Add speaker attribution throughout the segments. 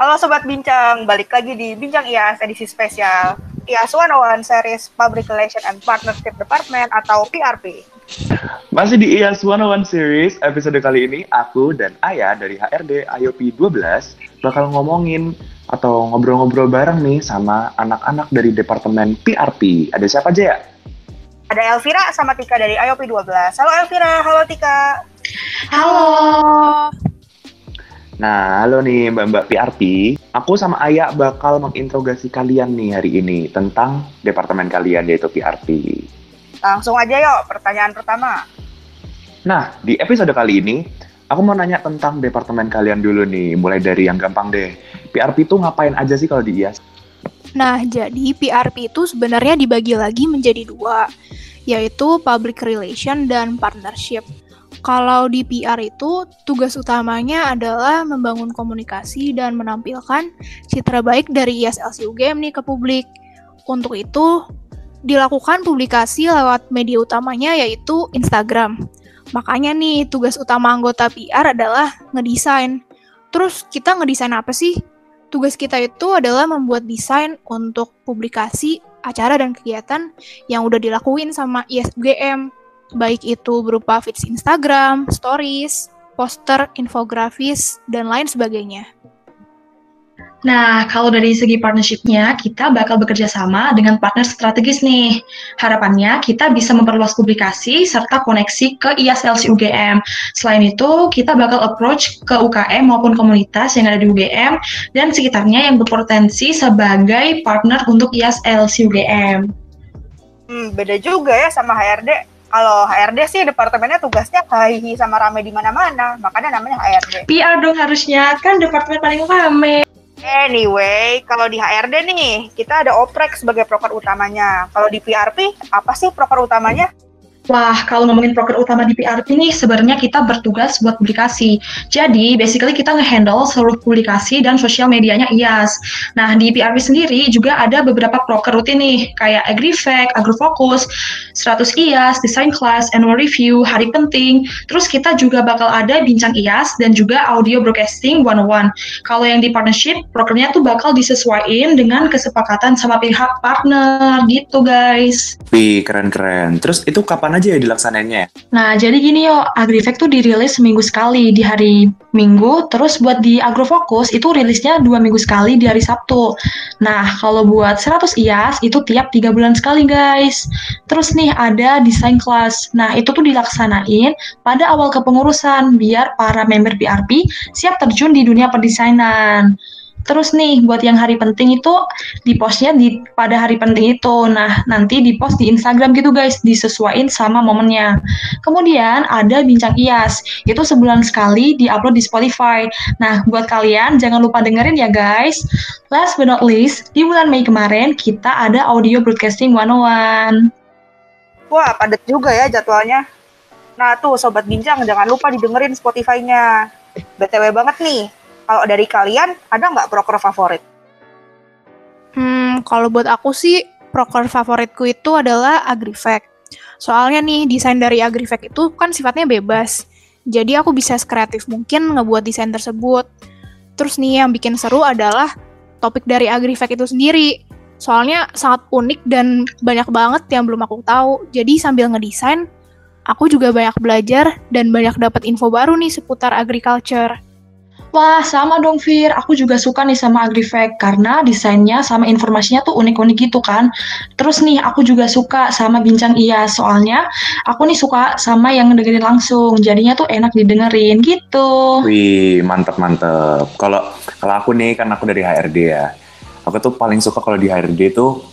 Speaker 1: Halo Sobat Bincang, balik lagi di Bincang IAS edisi spesial IAS 101 Series Public Relation and Partnership Department atau PRP.
Speaker 2: Masih di IAS 101 Series, episode kali ini aku dan Ayah dari HRD IOP 12 bakal ngomongin atau ngobrol-ngobrol bareng nih sama anak-anak dari Departemen PRP. Ada siapa aja ya?
Speaker 1: Ada Elvira sama Tika dari IOP 12. Halo Elvira, halo Tika.
Speaker 3: Halo.
Speaker 2: Nah, halo nih Mbak-Mbak PRP. Aku sama Ayah bakal menginterogasi kalian nih hari ini tentang departemen kalian yaitu PRP.
Speaker 1: Langsung aja yuk, pertanyaan pertama.
Speaker 2: Nah, di episode kali ini, aku mau nanya tentang departemen kalian dulu nih. Mulai dari yang gampang deh. PRP itu ngapain aja sih kalau di IAS?
Speaker 3: Nah, jadi PRP itu sebenarnya dibagi lagi menjadi dua, yaitu Public Relation dan Partnership. Kalau di PR itu, tugas utamanya adalah membangun komunikasi dan menampilkan citra baik dari ISLC UGM nih ke publik. Untuk itu, dilakukan publikasi lewat media utamanya yaitu Instagram. Makanya nih, tugas utama anggota PR adalah ngedesain. Terus kita ngedesain apa sih? Tugas kita itu adalah membuat desain untuk publikasi, acara, dan kegiatan yang udah dilakuin sama ISUGM baik itu berupa feeds Instagram, stories, poster, infografis, dan lain sebagainya.
Speaker 4: Nah, kalau dari segi partnershipnya, kita bakal bekerja sama dengan partner strategis nih. Harapannya kita bisa memperluas publikasi serta koneksi ke IASLC UGM. Selain itu, kita bakal approach ke UKM maupun komunitas yang ada di UGM dan sekitarnya yang berpotensi sebagai partner untuk IASLC UGM.
Speaker 1: Hmm, beda juga ya sama HRD kalau HRD sih departemennya tugasnya hahihi sama rame di mana-mana, makanya namanya HRD.
Speaker 4: PR dong harusnya, kan departemen paling rame.
Speaker 1: Anyway, kalau di HRD nih, kita ada oprek sebagai proker utamanya. Kalau di PRP, apa sih proker utamanya?
Speaker 4: Wah, kalau ngomongin proker utama di PRP nih, sebenarnya kita bertugas buat publikasi. Jadi, basically kita ngehandle seluruh publikasi dan sosial medianya IAS. Nah, di PRP sendiri juga ada beberapa proker rutin nih, kayak AgriFact, AgroFocus, 100 IAS, Design Class, Annual Review, Hari Penting. Terus kita juga bakal ada bincang IAS dan juga audio broadcasting one-on-one. Kalau yang di partnership, prokernya tuh bakal disesuaikan dengan kesepakatan sama pihak partner gitu, guys.
Speaker 2: Wih, keren-keren. Terus itu kapan kapan aja ya dilaksanainnya ya?
Speaker 4: Nah, jadi gini yo, AgriFact tuh dirilis seminggu sekali di hari Minggu, terus buat di AgroFocus itu rilisnya dua minggu sekali di hari Sabtu. Nah, kalau buat 100 IAS itu tiap tiga bulan sekali guys. Terus nih ada desain kelas. Nah, itu tuh dilaksanain pada awal kepengurusan biar para member PRP siap terjun di dunia perdesainan. Terus nih buat yang hari penting itu di postnya di pada hari penting itu. Nah nanti di post di Instagram gitu guys disesuaikan sama momennya. Kemudian ada bincang IAS itu sebulan sekali di upload di Spotify. Nah buat kalian jangan lupa dengerin ya guys. Last but not least di bulan Mei kemarin kita ada audio broadcasting 101.
Speaker 1: Wah padat juga ya jadwalnya. Nah tuh sobat bincang jangan lupa didengerin Spotify-nya. BTW banget nih, kalau dari kalian ada nggak proker favorit?
Speaker 3: Hmm, kalau buat aku sih proker favoritku itu adalah AgriFact. Soalnya nih desain dari AgriFact itu kan sifatnya bebas. Jadi aku bisa sekreatif mungkin ngebuat desain tersebut. Terus nih yang bikin seru adalah topik dari AgriFact itu sendiri. Soalnya sangat unik dan banyak banget yang belum aku tahu. Jadi sambil ngedesain, aku juga banyak belajar dan banyak dapat info baru nih seputar agriculture.
Speaker 4: Wah, sama dong Fir. Aku juga suka nih sama AgriFact karena desainnya sama informasinya tuh unik-unik gitu kan. Terus nih, aku juga suka sama Bincang Iya. Soalnya aku nih suka sama yang dengerin langsung. Jadinya tuh enak didengerin gitu.
Speaker 2: Wih, mantep-mantep. Kalau kalau aku nih, kan aku dari HRD ya. Aku tuh paling suka kalau di HRD tuh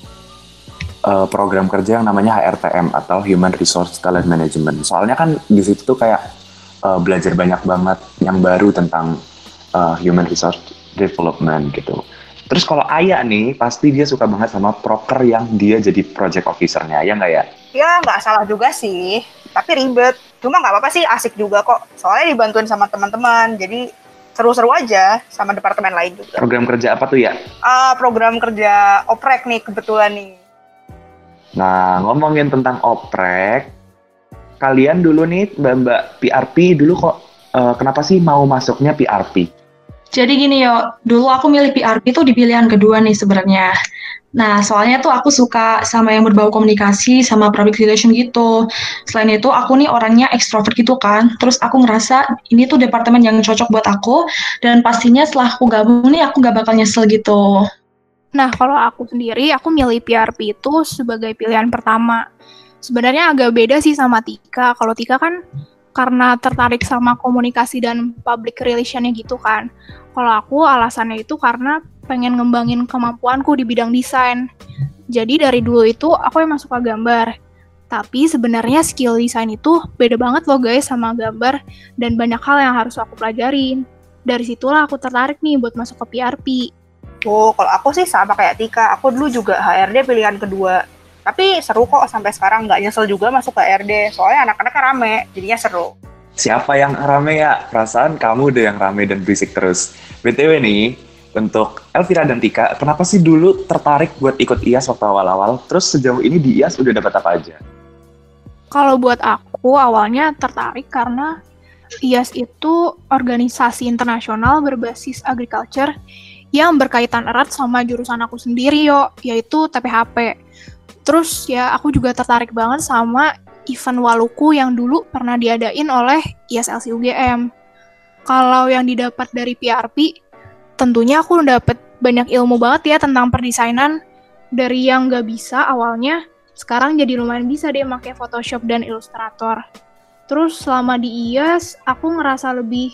Speaker 2: uh, program kerja yang namanya HRTM atau Human Resource Talent Management. Soalnya kan di situ tuh kayak uh, belajar banyak banget yang baru tentang uh, human resource development gitu. Terus kalau Ayah nih, pasti dia suka banget sama proker yang dia jadi project officernya, ya nggak ya?
Speaker 1: Ya nggak salah juga sih, tapi ribet. Cuma nggak apa-apa sih, asik juga kok. Soalnya dibantuin sama teman-teman, jadi seru-seru aja sama departemen lain juga.
Speaker 2: Program kerja apa tuh ya?
Speaker 1: Uh, program kerja oprek nih kebetulan nih.
Speaker 2: Nah, ngomongin tentang oprek, kalian dulu nih mbak-mbak PRP dulu kok uh, kenapa sih mau masuknya PRP?
Speaker 4: Jadi gini yo, dulu aku milih PRP itu di pilihan kedua nih sebenarnya. Nah, soalnya tuh aku suka sama yang berbau komunikasi sama public relation gitu. Selain itu, aku nih orangnya ekstrovert gitu kan. Terus aku ngerasa ini tuh departemen yang cocok buat aku. Dan pastinya setelah aku gabung nih, aku gak bakal nyesel gitu.
Speaker 3: Nah, kalau aku sendiri, aku milih PRP itu sebagai pilihan pertama. Sebenarnya agak beda sih sama Tika. Kalau Tika kan karena tertarik sama komunikasi dan public relationnya gitu kan. Kalau aku alasannya itu karena pengen ngembangin kemampuanku di bidang desain. Jadi dari dulu itu aku emang suka gambar. Tapi sebenarnya skill desain itu beda banget loh guys sama gambar dan banyak hal yang harus aku pelajarin. Dari situlah aku tertarik nih buat masuk ke PRP.
Speaker 1: Oh, kalau aku sih sama kayak Tika. Aku dulu juga HRD pilihan kedua. Tapi seru kok sampai sekarang nggak nyesel juga masuk ke HRD. Soalnya anak-anaknya rame, jadinya seru.
Speaker 2: Siapa yang rame ya? Perasaan kamu deh yang rame dan berisik terus. BTW nih, untuk Elvira dan Tika, kenapa sih dulu tertarik buat ikut IAS waktu awal-awal? Terus sejauh ini di IAS udah dapat apa aja?
Speaker 3: Kalau buat aku awalnya tertarik karena IAS itu organisasi internasional berbasis agriculture yang berkaitan erat sama jurusan aku sendiri yo, yaitu TPHP. Terus ya aku juga tertarik banget sama event Waluku yang dulu pernah diadain oleh ISLC UGM. Kalau yang didapat dari PRP, tentunya aku dapat banyak ilmu banget ya tentang perdesainan dari yang nggak bisa awalnya, sekarang jadi lumayan bisa deh pakai Photoshop dan Illustrator. Terus selama di IAS, aku ngerasa lebih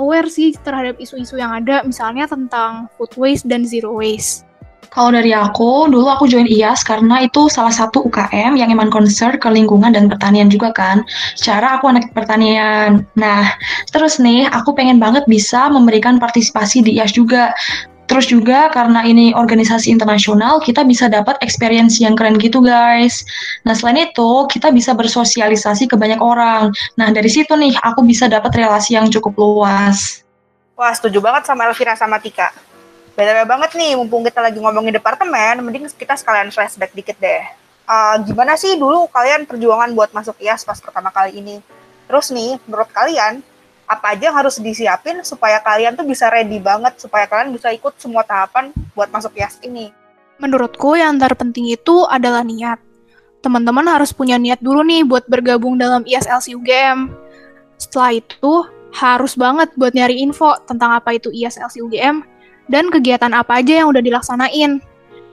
Speaker 3: aware sih terhadap isu-isu yang ada, misalnya tentang food waste dan zero waste.
Speaker 4: Kalau dari aku, dulu aku join IAS karena itu salah satu UKM yang emang concern ke lingkungan dan pertanian juga kan. Secara aku anak pertanian. Nah, terus nih aku pengen banget bisa memberikan partisipasi di IAS juga. Terus juga karena ini organisasi internasional, kita bisa dapat experience yang keren gitu guys. Nah selain itu, kita bisa bersosialisasi ke banyak orang. Nah dari situ nih, aku bisa dapat relasi yang cukup luas.
Speaker 1: Wah, setuju banget sama Elvira sama Tika. Beda banget nih, mumpung kita lagi ngomongin departemen, mending kita sekalian flashback dikit deh. Uh, gimana sih dulu kalian perjuangan buat masuk IAS pas pertama kali ini? Terus nih, menurut kalian, apa aja yang harus disiapin supaya kalian tuh bisa ready banget supaya kalian bisa ikut semua tahapan buat masuk IAS ini.
Speaker 3: Menurutku yang terpenting itu adalah niat. Teman-teman harus punya niat dulu nih buat bergabung dalam IAS UGM. Setelah itu, harus banget buat nyari info tentang apa itu IAS UGM dan kegiatan apa aja yang udah dilaksanain.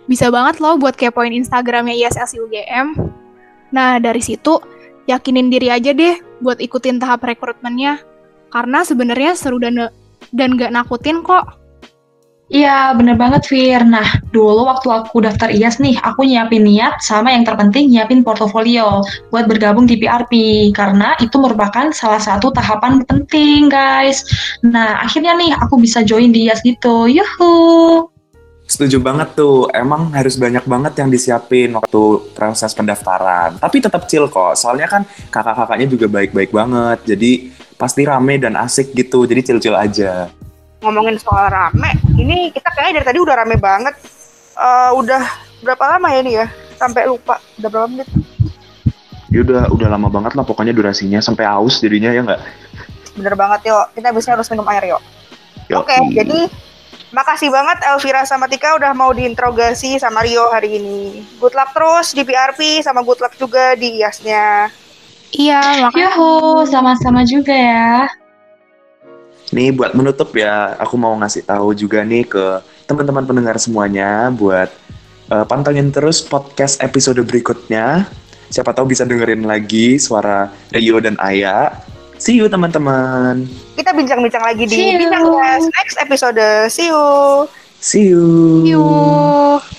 Speaker 3: Bisa banget loh buat kepoin Instagramnya IAS UGM. Nah, dari situ, yakinin diri aja deh buat ikutin tahap rekrutmennya karena sebenarnya seru dan dan gak nakutin kok.
Speaker 4: Iya, bener banget, Fir. Nah, dulu waktu aku daftar IAS nih, aku nyiapin niat sama yang terpenting nyiapin portofolio buat bergabung di PRP, karena itu merupakan salah satu tahapan penting, guys. Nah, akhirnya nih aku bisa join di IAS gitu. Yuhu!
Speaker 2: Setuju banget tuh, emang harus banyak banget yang disiapin waktu proses pendaftaran. Tapi tetap chill kok, soalnya kan kakak-kakaknya juga baik-baik banget. Jadi pasti rame dan asik gitu jadi cil-cil aja
Speaker 1: ngomongin soal rame ini kita kayaknya dari tadi udah rame banget uh, udah berapa lama ya ini ya sampai lupa udah berapa menit
Speaker 2: ya udah udah lama banget lah pokoknya durasinya sampai aus jadinya ya nggak
Speaker 1: bener banget yo kita bisa harus minum air yo oke okay, jadi Makasih banget Elvira sama Tika udah mau diinterogasi sama Rio hari ini. Good luck terus di PRP sama good luck juga di IAS-nya.
Speaker 3: Iya, makasih.
Speaker 4: Yuhu, sama-sama juga ya.
Speaker 2: Nih buat menutup ya, aku mau ngasih tahu juga nih ke teman-teman pendengar semuanya buat uh, pantengin terus podcast episode berikutnya. Siapa tahu bisa dengerin lagi suara Rio dan Aya. See you teman-teman.
Speaker 1: Kita bincang-bincang lagi di Bincang Next episode. See you.
Speaker 2: See you.
Speaker 3: See you.